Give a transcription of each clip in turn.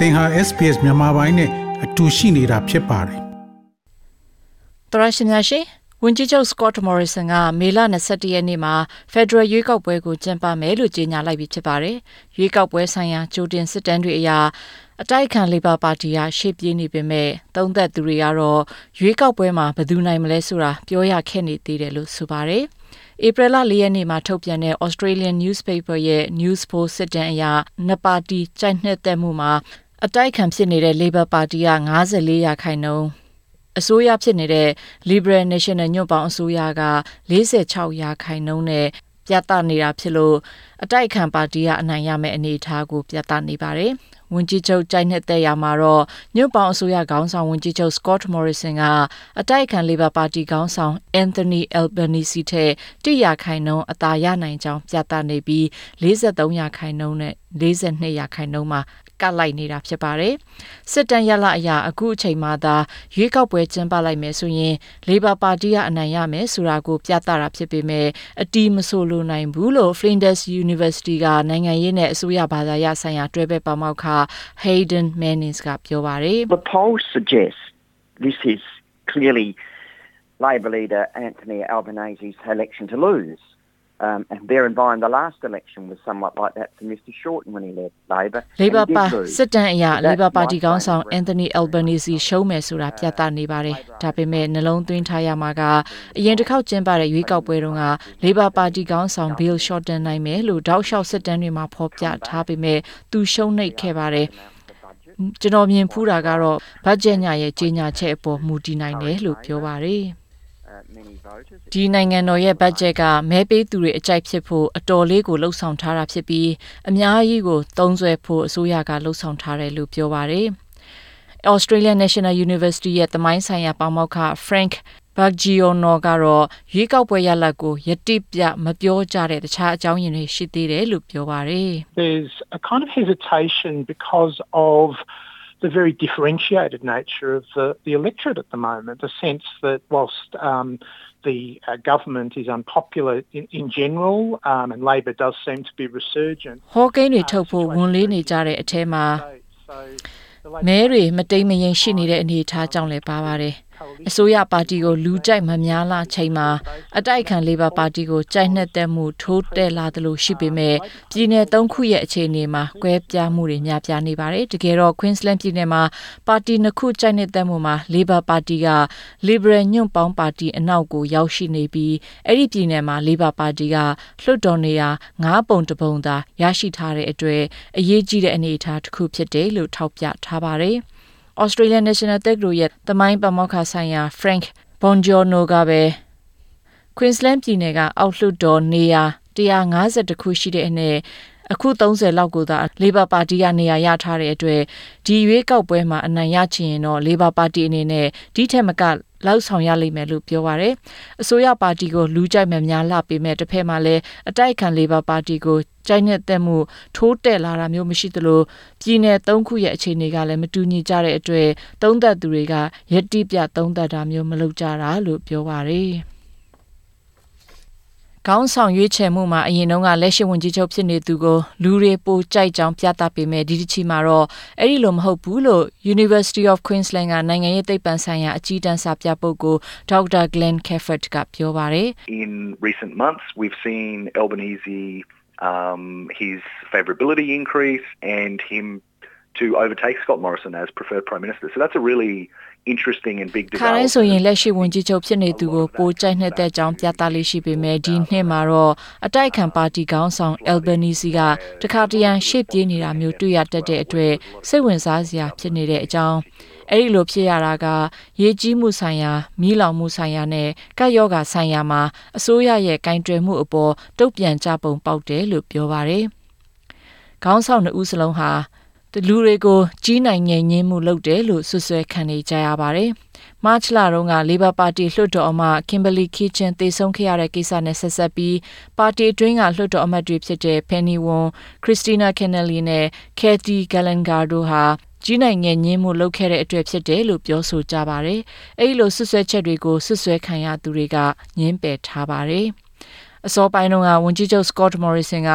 သင်ဟာ SPS မြန်မာပိုင်းနဲ့အတူရှိနေတာဖြစ်ပါတယ်တရရှိများရှိဝန်ကြီးချုပ်စကော့တ်မော်ရီဆန်ကမေလ22ရက်နေ့မှာဖက်ဒရယ်ရွေးကောက်ပွဲကိုကျင်းပမယ်လို့ကြေညာလိုက်ပြီးဖြစ်ပါတယ်။ရွေးကောက်ပွဲဆိုင်ရာကြိုတင်စစ်တမ်းတွေအရအတိုက်ခံလေဘာပါတီကရှေ့ပြေးနေပေမဲ့သုံးသက်သူတွေကတော့ရွေးကောက်ပွဲမှာဘယ်သူနိုင်မလဲဆိုတာပြောရခက်နေသေးတယ်လို့ဆိုပါတယ်။ဧပြီလ၄ရက်နေ့မှာထုတ်ပြန်တဲ့ Australian Newspaper ရဲ့ News Poll စစ်တမ်းအရနှစ်ပါတီကြိုက်နှစ်သက်မှုမှာ အတိုက်ခံဖြစ်နေတဲ့ Labor Party က54ရာခိုင်နှုန်းအစိုးရဖြစ်နေတဲ့ Liberal National ညွန့်ပေါင်းအစိုးရက46ရာခိုင်နှုန်းနဲ့ပြသနေတာဖြစ်လို့အတိုက်ခံပါတီကအနိုင်ရမယ့်အနေအထားကိုပြသနေပါတယ်။ဝန်ကြီးချုပ်ကြိုက်နေတဲ့ရာမှာတော့ညွတ်ပေါင်းအစိုးရခေါင်းဆောင်ဝန်ကြီးချုပ် Scott Morrison ကအတိုက်ခံ Labor Party ခေါင်းဆောင် Anthony Albanese ထက်တိရခိုင်နှုန်းအသာရနိုင်ကြောင်းပြသနေပြီး43ရာခိုင်နှုန်းနဲ့42ရာခိုင်နှုန်းမှာ ကပ်လိုက်နေတာဖြစ်ပါတယ်။စစ်တမ်းရလအရာအခုအချိန်မှသာရွေးကောက်ပွဲကျင်းပလိုက်မယ်ဆိုရင် Labor Party ကအနိုင်ရမယ်ဆိုတာကိုပြသတာဖြစ်ပေမဲ့အတီးမဆိုလိုနိုင်ဘူးလို့ Flinders University ကနိုင်ငံရေးနဲ့အစိုးရဘာသာရဆိုင်ရာတွဲဘက်ပါမောက္ခ Hayden Mannings ကပြောပါတယ် The poll suggests this is clearly Labor leader Anthony Albanese's election to lose. Um, and bear in mind, the last election was somewhat like that for Mr. Shorten when he led Labor. Labor ပါစစ်တမ်းအရ Labor Party ခေါင်းဆောင် Anthony Albanese ရှုံးမယ်ဆိုတာပြသနေပါတယ်။ဒါပေမဲ့နှလုံးသွင်းထားရမှာကအရင်တစ်ခေါက်ကျင်းပတဲ့ရွေးကောက်ပွဲတုန်းက Labor Party ခေါင်းဆောင် Bill Shorten နိုင်မယ်လို့တောက်လျှောက်စစ်တမ်းတွေမှာဖော်ပြထားပေမဲ့သူရှုံးနိမ့်ခဲ့ပါတယ်။ကျွန်တော်မြင်ဖူးတာကတော့ဘတ်ဂျက်ညရဲ့ကြီးညာချက်အပေါ်မူတည်နိုင်တယ်လို့ပြောပါတယ်။ ဒီနိုင်ငံတော်ရဲ့ဘတ်ဂျက်ကမဲပေးသူတွေအကြိုက်ဖြစ်ဖို့အတော်လေးကိုလှုပ်ဆောင်ထားတာဖြစ်ပြီးအများကြီးကိုသုံးစွဲဖို့အစိုးရကလှုပ်ဆောင်ထားတယ်လို့ပြောပါတယ်။ Australian National University ရဲ့သမိုင်းဆိုင်ရာပါမောက္ခ Frank Bergiono ကတော့ရွေးကောက်ပွဲရလဒ်ကိုယတိပြမပြောကြတဲ့တခြားအကြောင်းရင်းတွေရှိသေးတယ်လို့ပြောပါတယ်။ There's a kind of hesitation because of the very differentiated nature of the, the electorate at the moment, the sense that whilst um, the uh, government is unpopular in, in general um, and Labor does seem to be resurgent. ဟောကိန်းတွေထုတ်ဖို့ဝန်လေးနေကြတဲ့အထဲမှာမဲတွေမတိမ်မရင်ရှိနေတဲ့အနေအထားကြောင့်လည်းပါပါတယ်။ အစိုးရပါတီကိုလူကြိုက်မများလာချိန်မှာအတိုက်ခံလေဘာပါတီကိုကြိုက်နှက်တဲ့မှုထိုးတက်လာသလိုရှိပေမဲ့ပြည်내၃ခုရဲ့အခြေအနေမှာကွဲပြားမှုတွေများပြားနေပါတယ်တကယ်တော့ Queensland ပြည်နယ်မှာပါတီနှစ်ခုကြိုက်နှက်တဲ့မှုမှာ Labor ပါတီက Liberal ညွန့်ပေါင်းပါတီအနောက်ကိုရောက်ရှိနေပြီးအဲ့ဒီပြည်နယ်မှာ Labor ပါတီကလွှတ်တော်နေရာ၅ပုံတပုံသာရရှိထားတဲ့အတွက်အရေးကြီးတဲ့အနေအထားတစ်ခုဖြစ်တယ်လို့ထောက်ပြထားပါတယ်။ Australian National တက္ကသိုလ်ရဲ့တမိုင်းပမောက္ခဆိုင်ရာ Frank Bongiorno ကပဲ Queensland ပြည်နယ်ကအောက်လွှတ်တော်နေရာ150ခုရှိတဲ့အနက် အခု30လောက်ကိုသာ Labor Party ကနေရာရထားတဲ့အတွက်ဒီရွေးကောက်ပွဲမှာအနိုင်ရချင်ရင်တော့ Labor Party အနေနဲ့ဒီထက်မကလောက်ဆောင်ရလိမ့်မယ်လို့ပြောပါရယ်အစိုးရပါတီကိုလူကြိုက်မှများလာပေမဲ့တစ်ဖက်မှာလည်းအတိုက်ခံ Labor Party ကိုကြိုက်နေတဲ့မှုထိုးတက်လာတာမျိုးမရှိသလိုပြည်내၃ခုရဲ့အခြေအနေကလည်းမတူညီကြတဲ့အတွက်သုံးသက်သူတွေကယက်တိပြသုံးသက်တာမျိုးမလုပ်ကြတာလို့ပြောပါရယ် ခေါင်းဆောင်ရွေးချယ်မှုမှာအရင်တုန်းကလက်ရှိဝန်ကြီးချုပ်ဖြစ်နေသူကိုလူတွေပိုကြိုက်ကြောင်းပြသပေမဲ့ဒီတစ်ချီမှာတော့အဲ့ဒီလိုမဟုတ်ဘူးလို့ University of Queensland ကနိုင်ငံရေးသိပ္ပံဆိုင်ရာအကြီးတန်းစာပြပုဂ္ဂိုလ် Dr. Glenn Cafford ကပြောပါတယ် In recent months we've seen Albanese um his favorability increase and him to overtake Scott Morrison as preferred prime minister. So that's a really interesting and big development ခါတိုင်းဆိုရင်လက်ရှိဝန်ကြီးချုပ်ဖြစ်နေသူကိုပိုကြိုက်နှစ်သက်ကြောင်းပြသလေးရှိပေမဲ့ဒီနှစ်မှာတော့အတိုက်ခံပါတီခေါင်းဆောင် Albanese ကတခါတရံရှေ့ပြေးနေတာမျိုးတွေ့ရတတ်တဲ့အတွက်စိတ်ဝင်စားစရာဖြစ်နေတဲ့အကြောင်းအဲ့ဒီလိုဖြစ်ရတာကရေကြီးမှုဆိုင်ရာမီးလောင်မှုဆိုင်ရာနဲ့ကပ်ရောဂါဆိုင်ရာမှာအစိုးရရဲ့ကင်တွယ်မှုအပေါ်တုံ့ပြန်ကြပုံပေါက်တယ်လို့ပြောပါတယ်။ခေါင်းဆောင်နှစ်ဦးစလုံးဟာ လူတွေကိုကြီးနိုင်ငယ်ညင်းမှုလုပ်တယ်လို့ဆွဆွဲခံနေကြရပါတယ်။မတ်လတုန်းက Labor Party လွှတ်တော်အမတ် Kimberly Kitchen တေဆုံးခဲ့ရတဲ့ကိစ္စနဲ့ဆက်ဆက်ပြီးပါတီအတွင်းကလွှတ်တော်အမတ်တွေဖြစ်တဲ့ Penny Wong, Christina Kennelly နဲ့ Kathy Gallagher တို့ဟာကြီးနိုင်ငယ်ညင်းမှုလုပ်ခဲ့တဲ့အတွက်ဖြစ်တယ်လို့ပြောဆိုကြပါတယ်။အဲဒီလိုဆွဆွဲချက်တွေကိုဆွဆွဲခံရသူတွေကညင်းပယ်ထားပါတယ်။ အစောပိုင်းတုန်းကဝန်ကြီးချုပ် Scott Morrison က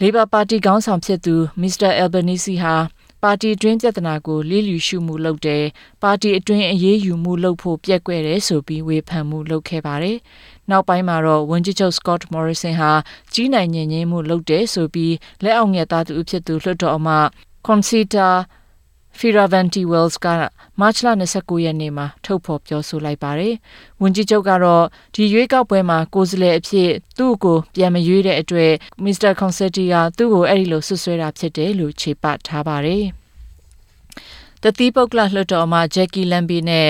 Labor Party ခေါင်းဆောင်ဖြစ်သူ Mr. Albanese ဟာပါတီအတွင်းပြဿနာကိုလေးလျူရှုမှုလုပ်တယ်ပါတီအတွင်းအရေးယူမှုလုပ်ဖို့ပြက်ကွက်တယ်ဆိုပြီးဝေဖန်မှုလုပ်ခဲ့ပါတယ်နောက်ပိုင်းမှာတော့ဝန်ကြီးချုပ် Scott Morrison ဟာကြီးနိုင်ညင်ညင်းမှုလုပ်တယ်ဆိုပြီးလက်အောက်ငယ်သားသူအဖြစ်သူလွှတ်တော်အမ Concita Firavanti Wells ကမတ်လ29ရက်နေ့မှာထုတ်ဖော်ပြောဆိုလိုက်ပါတယ်။ဝန်ကြီးချုပ်ကတော့ဒီရွေးကောက်ပွဲမှာကိုယ်စားလှယ်အဖြစ်သူ့ကိုပြန်မရွေးတဲ့အတွက် Mr. Concetti ကသူ့ကိုအဲ့ဒီလိုဆွဆွဲတာဖြစ်တယ်လို့ခြေပထားပါတယ်။တတိပုတ်ကလလွှတ်တော်အမ Jackie Lambie နဲ့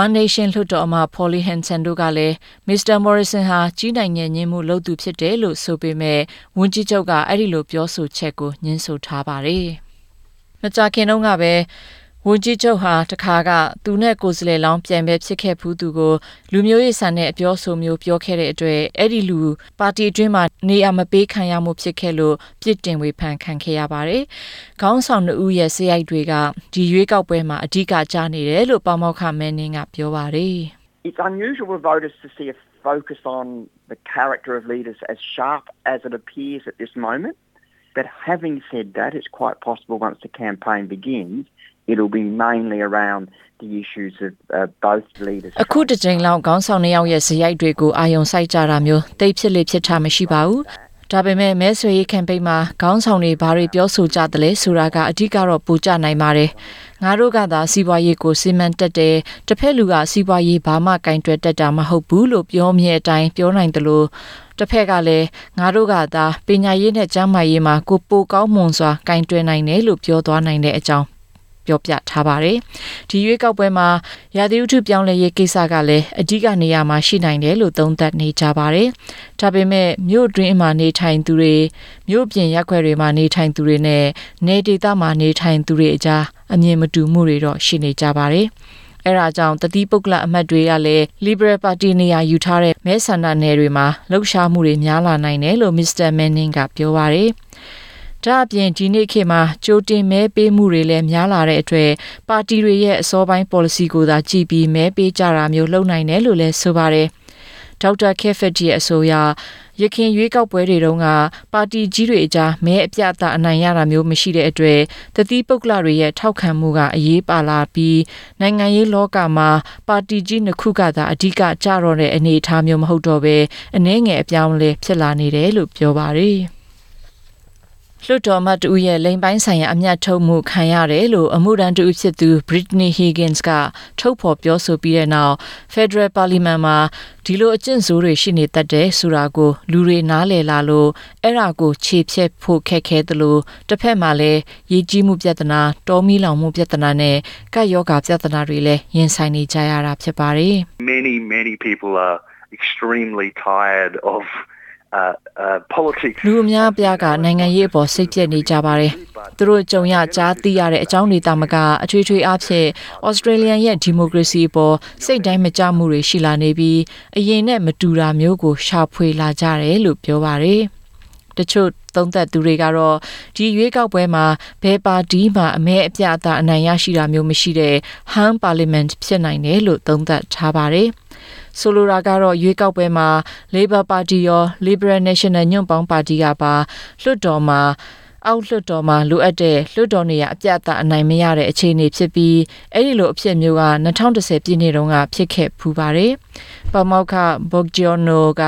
One Nation လွှတ်တော်အမ Polly Hansen တို့ကလည်း Mr. Morrison ဟာကြီးနိုင်ငယ်ညင်းမှုလုပ်သူဖြစ်တယ်လို့ဆိုပေမဲ့ဝန်ကြီးချုပ်ကအဲ့ဒီလိုပြောဆိုချက်ကိုညှင်းဆိုထားပါတယ်။ မကြခင်တုန်းကပဲဝန်ကြီးချုပ်ဟာတခါကသူနဲ့ကိုယ်စလဲလောင်းပြန်ပဲဖြစ်ခဲ့ဖူးသူကိုလူမျိုးရေးဆန်တဲ့အပြောဆိုမျိုးပြောခဲ့တဲ့အတွက်အဲ့ဒီလူပါတီအတွင်းမှာနေရာမပေးခံရမှုဖြစ်ခဲ့လို့ပြစ်တင်ဝေဖန်ခံခဲ့ရပါတယ်။ခေါင်းဆောင်နှုတ်ရဲ့စရိုက်တွေကဒီရွေးကောက်ပွဲမှာအဓိကကြားနေတယ်လို့ပါမောက္ခမင်းနင်းကပြောပါတယ်။ It's unusual for voters to see a focus on the character of leaders as sharp as it appears at this moment. But having said that, it's quite possible once the campaign begins, it'll be mainly around the issues of uh, both leaders. အခုတစ်ချိန်လောက်ခေါင်းဆောင်နှစ်ယောက်ရဲ့ဇယိုက်တွေကိုအာယုံစိုက်ကြတာမျိုးတိတ်ဖြစ်လေဖြစ်တာမရှိပါဘူး။ဒါပေမဲ့မဲဆွေရေး campaign မှာခေါင်းဆောင်တွေဘာတွေပြောဆိုကြတယ်လဲဆိုတာကအဓိကတော့ပူကြနိုင်ပါတယ်။ငါတို့ကသာစီးပွားရေးကိုစီမံတက်တယ်။တစ်ဖက်လူကစီးပွားရေးဘာမှကင်တွယ်တက်တာမဟုတ်ဘူးလို့ပြောမြဲအတိုင်းပြောနိုင်တယ်လို့ တစ်ဖက်ကလည်းငါတို့ကသာပညာရေးနဲ့ကျန်းမာရေးမှာကိုပိုကောင်းမွန်စွာကင်တွယ်နိုင်တယ်လို့ပြောသွားနိုင်တဲ့အကြောင်းပြောပြထားပါတယ်။ဒီရွေးကောက်ပွဲမှာရာသီဥတုပြောင်းလဲရေးကိစ္စကလည်းအဓိကနေရာမှာရှိနိုင်တယ်လို့သုံးသပ်နေကြပါတယ်။ဒါပေမဲ့မြို့တွင်းမှာနေထိုင်သူတွေမြို့ပြင်ရပ်ခွဲတွေမှာနေထိုင်သူတွေနဲ့နေဒေသမှာနေထိုင်သူတွေအကြားအမြင်မတူမှုတွေတော့ရှိနေကြပါတယ်။ အဲဒါကြောင့်တတိပုဂ္ဂလအမတ်တွေကလည်း Liberal Party နေရာယူထားတဲ့မဲဆန္ဒနယ်တွေမှာလှုပ်ရှားမှုတွေများလာနိုင်တယ်လို့ Mr. Manning ကပြောပါရယ်ဒါအပြင်ဒီနေ့ခေတ်မှာကြိုတင်မဲပေးမှုတွေလည်းများလာတဲ့အတွက်ပါတီတွေရဲ့အစောပိုင်း policy ကိုသာကြည့်ပြီးမဲပေးကြတာမျိုးလုပ်နိုင်တယ်လို့လည်းဆိုပါတယ် ဒေါက်တာခဲဖက်တီရဲ့အဆိုအရရခင်ရွေးကောက်ပွဲတွေတုန်းကပါတီကြီးတွေအကြားမဲအပြတ်အသအနိုင်ရတာမျိုးမရှိတဲ့အတွက်တတိပုဂ္ဂလတွေရဲ့ထောက်ခံမှုကအရေးပါလာပြီးနိုင်ငံရေးလောကမှာပါတီကြီးနှစ်ခုကသာအဓိကကြတော့တဲ့အနေအထားမျိုးမဟုတ်တော့ဘဲအနည်းငယ်အပြောင်းလဲဖြစ်လာနေတယ်လို့ပြောပါတယ်။ လွှတ်တော်မှတူရဲ့လိမ်ပိုင်းဆိုင်ရာအမျက်ထုတ်မှုခံရတယ်လို့အမှုရန်တူဖြစ်သူ Britney Higgins ကထုတ်ဖော်ပြောဆိုပြီးတဲ့နောက် Federal Parliament မှာဒီလိုအကျင့်ဆိုးတွေရှိနေတတ်တယ်ဆိုတာကိုလူတွေနားလည်လာလို့အဲ့ဒါကိုခြေဖြက်ဖို့ခက်ခဲသလိုတစ်ဖက်မှာလည်းရေးကြီးမှုပြဿနာတောမီလောင်မှုပြဿနာနဲ့ကပ်ယောဂပြဿနာတွေလည်းရင်ဆိုင်နေကြရတာဖြစ်ပါတယ် Many many people are extremely tired of uh, uh, politics. လူအများပြားကနိုင်ငံရေးအပေါ်စိတ်ပြည့်နေကြပါတယ်။သူတို့ကြုံရကြားသိရတဲ့အကြောင်းတွေတာမကအထွေထွေအဖြစ်ဩစတြေးလျရဲ့ဒီမိုကရေစီအပေါ်စိတ်တိုင်းမကြမှုတွေရှိလာနေပြီးအရင်နဲ့မတူတာမျိုးကိုရှာဖွေလာကြတယ်လို့ပြောပါတယ်။တချို့သုံးသက်သူတွေကတော့ဒီရွေးကောက်ပွဲမှာဘယ်ပါတီမှအမဲအပြအသအနိုင်ရရှိတာမျိုးမရှိတဲ့ဟမ်ပါလီမန်ဖြစ်နိုင်တယ်လို့သုံးသပ်ထားပါတယ်။ ဆိုလိုတာကတော့ရွေးကောက်ပွဲမှာ Labor Party ရော Liberal National ညွန့်ပေါင်းပါတီကပါလွှတ်တော်မှာ အောက်လွှတ်တော်မှာလိုအပ်တဲ့လွှတ်တော်နေရာအပြတ်အသအနိုင်မရတဲ့အခြေအနေဖြစ်ပြီးအဲ့ဒီလိုအဖြစ်မျိုးက2010ပြည့်နှစ်တုန်းကဖြစ်ခဲ့ဖူးပါတယ်။ပမောက္ခဘော့ဂျီယိုနိုက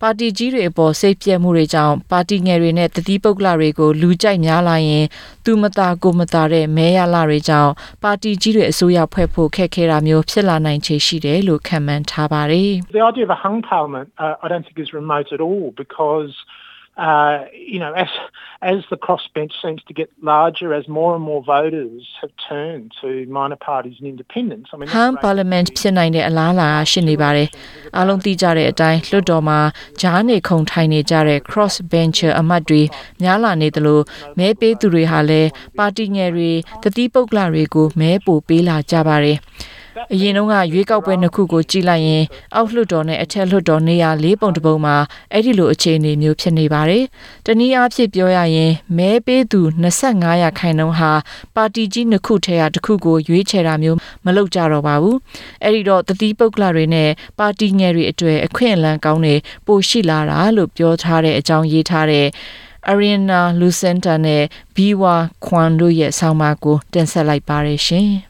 ပါတီကြီးတွေအပေါ်စိတ်ပြည့်မှုတွေကြောင့်ပါတီငယ်တွေနဲ့တတိပုဂ္ဂလတွေကိုလူကြိုက်များလာရင်သူမသားကိုမသားတဲ့မဲရလာတွေကြောင့်ပါတီကြီးတွေအစိုးရဖွဲ့ဖို့ခက်ခဲတာမျိုးဖြစ်လာနိုင်ခြေရှိတယ်လို့ခံမှန်းထားပါတယ်။ The idea of a hung parliament uh, I don't think is remote at all because uh, you know, as as the crossbench seems to get larger, as more and more voters have turned to minor parties and independents. I mean, ဟမ်ပါလီမန်ဖြစ်နိုင်တဲ့အလားအလာရှိနေပါတယ်။အားလုံးသိကြတဲ့အတိုင်းလွှတ်တော်မှာဂျားနေခုံထိုင်နေကြတဲ့ cross bench အမတ်တွေများလာနေသလိုမဲပေးသူတွေဟာလည်းပါတီငယ်တွေတတိပုဂ္ဂလတွေကိုမဲပို့ပေးလာကြပါတယ်။ အရင်တုန်းကရွေးကောက်ပွဲနှစ်ခုကိုကြည့်လိုက်ရင်အောက်လွှတ်တော်နဲ့အထက်လွှတ်တော်နေရာ၄ပုံတစ်ပုံမှာအဲ့ဒီလိုအခြေအနေမျိုးဖြစ်နေပါတယ်။တနည်းအားဖြင့်ပြောရရင်မဲပေးသူ25ရာခိုင်နှုန်းဟာပါတီကြီးနှစ်ခုထဲကတစ်ခုကိုရွေးချယ်တာမျိုးမလုပ်ကြတော့ပါဘူး။အဲ့ဒီတော့တတိပုဂ္ဂလတွေနဲ့ပါတီငယ်တွေအတွေ့အခွင့်အလမ်းကောင်းတွေပိုရှိလာတာလို့ပြောထားတဲ့အကြောင်းရေးထားတဲ့ Ariana Lucenta နဲ့ Biwa Kwan တို့ရဲ့ဆောင်းပါးကိုတင်ဆက်လိုက်ပါရရှင်။